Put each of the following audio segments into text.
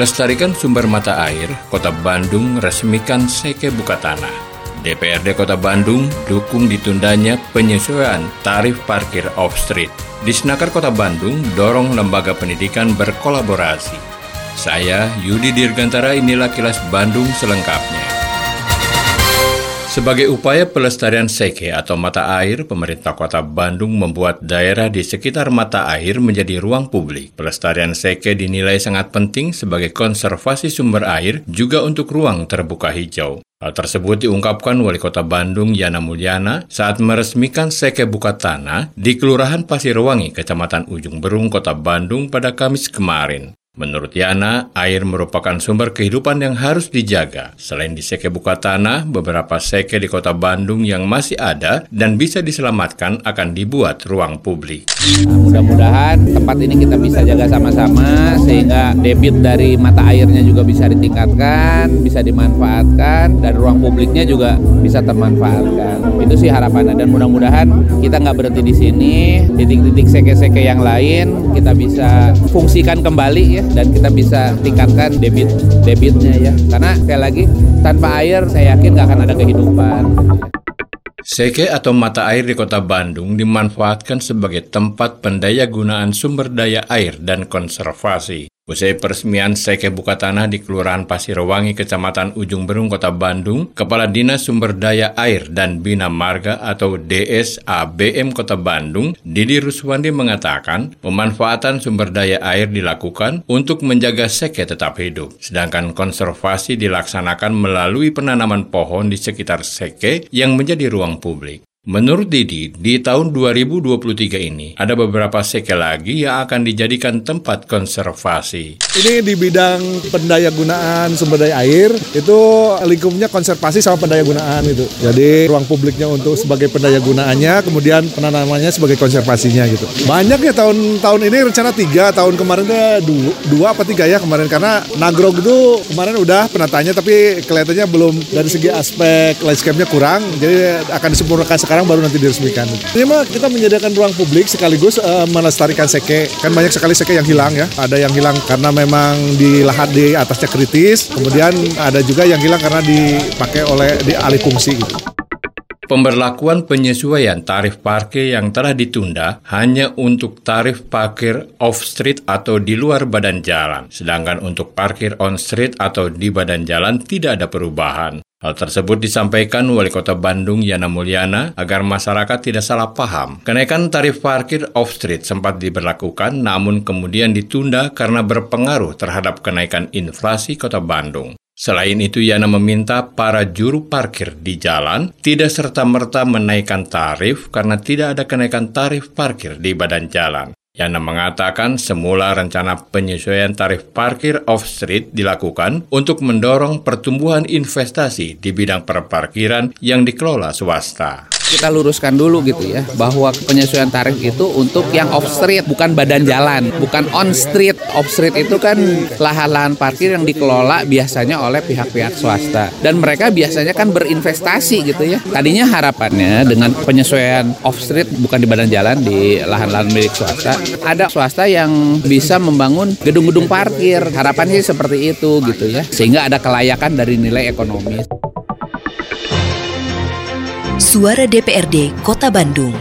Lestarikan sumber mata air, Kota Bandung resmikan Seke Buka Tanah. DPRD Kota Bandung dukung ditundanya penyesuaian tarif parkir off-street. Di Senakar Kota Bandung dorong lembaga pendidikan berkolaborasi. Saya Yudi Dirgantara inilah kilas Bandung selengkapnya. Sebagai upaya pelestarian seke atau mata air, pemerintah kota Bandung membuat daerah di sekitar mata air menjadi ruang publik. Pelestarian seke dinilai sangat penting sebagai konservasi sumber air, juga untuk ruang terbuka hijau. Hal tersebut diungkapkan Wali Kota Bandung Yana Mulyana saat meresmikan Seke Buka Tanah di Kelurahan Pasirwangi, Kecamatan Ujung Berung, Kota Bandung pada Kamis kemarin. Menurut Yana, air merupakan sumber kehidupan yang harus dijaga. Selain di seke buka tanah, beberapa seke di kota Bandung yang masih ada dan bisa diselamatkan akan dibuat ruang publik. Mudah-mudahan tempat ini kita bisa jaga sama-sama sehingga debit dari mata airnya juga bisa ditingkatkan, bisa dimanfaatkan, dan ruang publiknya juga bisa termanfaatkan. Itu sih harapannya dan mudah-mudahan kita nggak berhenti di sini, titik-titik seke-seke yang lain kita bisa fungsikan kembali ya ya dan kita bisa tingkatkan debit debitnya ya karena sekali lagi tanpa air saya yakin nggak akan ada kehidupan. Seke atau mata air di kota Bandung dimanfaatkan sebagai tempat pendaya gunaan sumber daya air dan konservasi. Usai peresmian Seke Buka Tanah di Kelurahan Pasirwangi, Kecamatan Ujung Berung, Kota Bandung, Kepala Dinas Sumber Daya Air dan Bina Marga atau DSABM Kota Bandung, Didi Ruswandi mengatakan, pemanfaatan sumber daya air dilakukan untuk menjaga Seke tetap hidup, sedangkan konservasi dilaksanakan melalui penanaman pohon di sekitar Seke yang menjadi ruang publik. Menurut Didi, di tahun 2023 ini ada beberapa seke lagi yang akan dijadikan tempat konservasi. Ini di bidang pendaya gunaan sumber daya air itu lingkupnya konservasi sama pendaya gunaan itu. Jadi ruang publiknya untuk sebagai pendaya gunaannya, kemudian penanamannya sebagai konservasinya gitu. Banyak ya tahun-tahun ini rencana tiga, tahun kemarin tuh dua, dua apa tiga ya kemarin karena Nagrog itu kemarin udah penatanya tapi kelihatannya belum dari segi aspek landscape-nya kurang, jadi akan disempurnakan sekarang baru nanti diresmikan. Ini mah kita menyediakan ruang publik sekaligus uh, melestarikan seke. Kan banyak sekali seke yang hilang ya. Ada yang hilang karena memang di lahat di atasnya kritis. Kemudian ada juga yang hilang karena dipakai oleh di alih fungsi gitu. Pemberlakuan penyesuaian tarif parkir yang telah ditunda hanya untuk tarif parkir off-street atau di luar badan jalan, sedangkan untuk parkir on-street atau di badan jalan tidak ada perubahan. Hal tersebut disampaikan Wali Kota Bandung Yana Mulyana agar masyarakat tidak salah paham. Kenaikan tarif parkir off-street sempat diberlakukan namun kemudian ditunda karena berpengaruh terhadap kenaikan inflasi Kota Bandung. Selain itu, Yana meminta para juru parkir di jalan tidak serta-merta menaikkan tarif karena tidak ada kenaikan tarif parkir di badan jalan. Yana mengatakan semula rencana penyesuaian tarif parkir off-street dilakukan untuk mendorong pertumbuhan investasi di bidang perparkiran yang dikelola swasta kita luruskan dulu gitu ya bahwa penyesuaian tarif itu untuk yang off street bukan badan jalan bukan on street. Off street itu kan lahan-lahan parkir yang dikelola biasanya oleh pihak-pihak swasta. Dan mereka biasanya kan berinvestasi gitu ya. Tadinya harapannya dengan penyesuaian off street bukan di badan jalan di lahan-lahan milik swasta ada swasta yang bisa membangun gedung-gedung parkir. Harapannya seperti itu gitu ya. Sehingga ada kelayakan dari nilai ekonomis Suara DPRD Kota Bandung.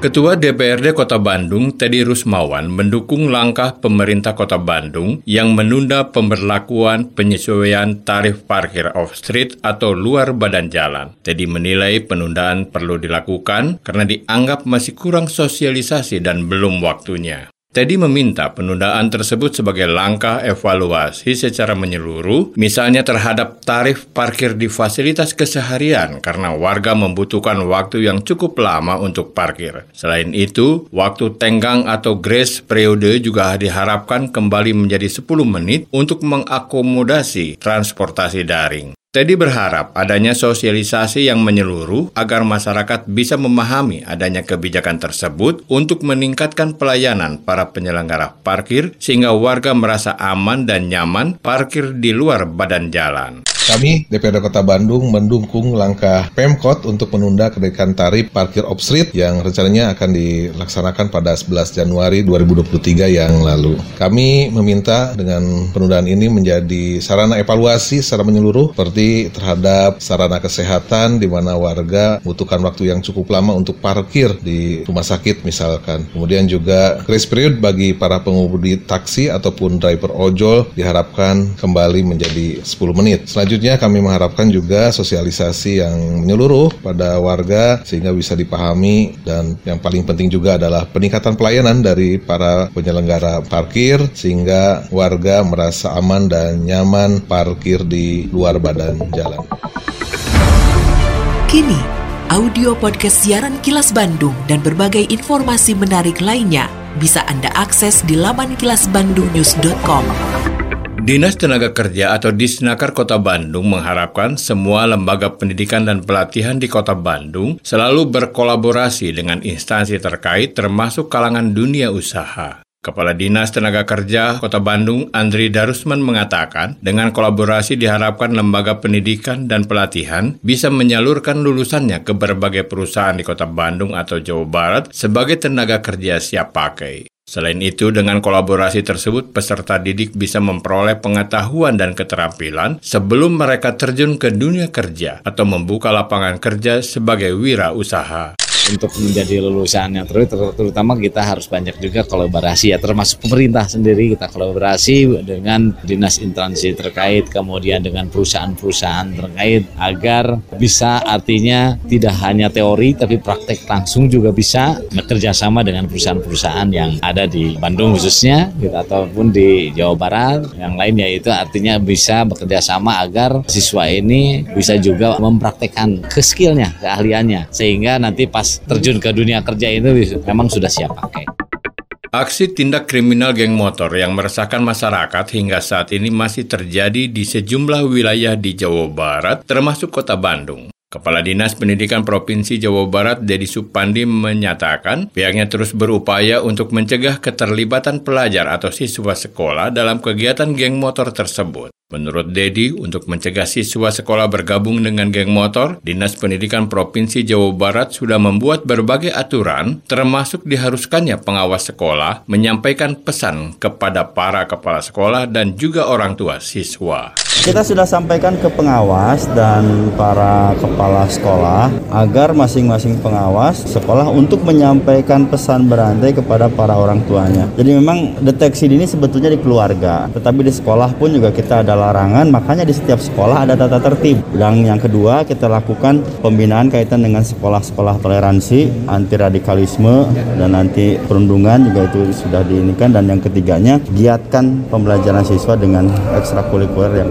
Ketua DPRD Kota Bandung, Teddy Rusmawan, mendukung langkah pemerintah Kota Bandung yang menunda pemberlakuan penyesuaian tarif parkir off-street atau luar badan jalan. Teddy menilai penundaan perlu dilakukan karena dianggap masih kurang sosialisasi dan belum waktunya. Teddy meminta penundaan tersebut sebagai langkah evaluasi secara menyeluruh, misalnya terhadap tarif parkir di fasilitas keseharian karena warga membutuhkan waktu yang cukup lama untuk parkir. Selain itu, waktu tenggang atau grace periode juga diharapkan kembali menjadi 10 menit untuk mengakomodasi transportasi daring. Teddy berharap adanya sosialisasi yang menyeluruh agar masyarakat bisa memahami adanya kebijakan tersebut untuk meningkatkan pelayanan para penyelenggara parkir sehingga warga merasa aman dan nyaman parkir di luar badan jalan. Kami DPRD Kota Bandung mendukung langkah Pemkot untuk menunda kenaikan tarif parkir off street yang rencananya akan dilaksanakan pada 11 Januari 2023 yang lalu. Kami meminta dengan penundaan ini menjadi sarana evaluasi secara menyeluruh seperti terhadap sarana kesehatan di mana warga membutuhkan waktu yang cukup lama untuk parkir di rumah sakit misalkan. Kemudian juga grace period bagi para pengemudi taksi ataupun driver ojol diharapkan kembali menjadi 10 menit. Selanjutnya Selanjutnya kami mengharapkan juga sosialisasi yang menyeluruh pada warga sehingga bisa dipahami dan yang paling penting juga adalah peningkatan pelayanan dari para penyelenggara parkir sehingga warga merasa aman dan nyaman parkir di luar badan jalan. Kini, audio podcast siaran Kilas Bandung dan berbagai informasi menarik lainnya bisa Anda akses di laman kilasbandungnews.com. Dinas Tenaga Kerja atau Disnaker Kota Bandung mengharapkan semua lembaga pendidikan dan pelatihan di Kota Bandung selalu berkolaborasi dengan instansi terkait termasuk kalangan dunia usaha. Kepala Dinas Tenaga Kerja Kota Bandung, Andri Darusman mengatakan, dengan kolaborasi diharapkan lembaga pendidikan dan pelatihan bisa menyalurkan lulusannya ke berbagai perusahaan di Kota Bandung atau Jawa Barat sebagai tenaga kerja siap pakai. Selain itu, dengan kolaborasi tersebut, peserta didik bisa memperoleh pengetahuan dan keterampilan sebelum mereka terjun ke dunia kerja atau membuka lapangan kerja sebagai wirausaha untuk menjadi lulusan yang terbaik terutama kita harus banyak juga kolaborasi ya. Termasuk pemerintah sendiri kita kolaborasi dengan dinas instansi terkait kemudian dengan perusahaan-perusahaan terkait agar bisa artinya tidak hanya teori tapi praktek langsung juga bisa bekerja sama dengan perusahaan-perusahaan yang ada di Bandung khususnya gitu, ataupun di Jawa Barat. Yang lain yaitu artinya bisa bekerja sama agar siswa ini bisa juga mempraktekkan ke skillnya keahliannya. Sehingga nanti pas terjun ke dunia kerja itu memang sudah siap pakai. Aksi tindak kriminal geng motor yang meresahkan masyarakat hingga saat ini masih terjadi di sejumlah wilayah di Jawa Barat, termasuk kota Bandung. Kepala Dinas Pendidikan Provinsi Jawa Barat, Dedi Supandi, menyatakan pihaknya terus berupaya untuk mencegah keterlibatan pelajar atau siswa sekolah dalam kegiatan geng motor tersebut. Menurut Dedi, untuk mencegah siswa sekolah bergabung dengan geng motor, Dinas Pendidikan Provinsi Jawa Barat sudah membuat berbagai aturan, termasuk diharuskannya pengawas sekolah menyampaikan pesan kepada para kepala sekolah dan juga orang tua siswa. Kita sudah sampaikan ke pengawas dan para kepala sekolah agar masing-masing pengawas sekolah untuk menyampaikan pesan berantai kepada para orang tuanya. Jadi memang deteksi ini sebetulnya di keluarga, tetapi di sekolah pun juga kita adalah larangan, makanya di setiap sekolah ada tata tertib. Dan yang kedua, kita lakukan pembinaan kaitan dengan sekolah-sekolah toleransi, anti radikalisme, dan anti perundungan juga itu sudah diinikan. Dan yang ketiganya, giatkan pembelajaran siswa dengan ekstrakurikuler yang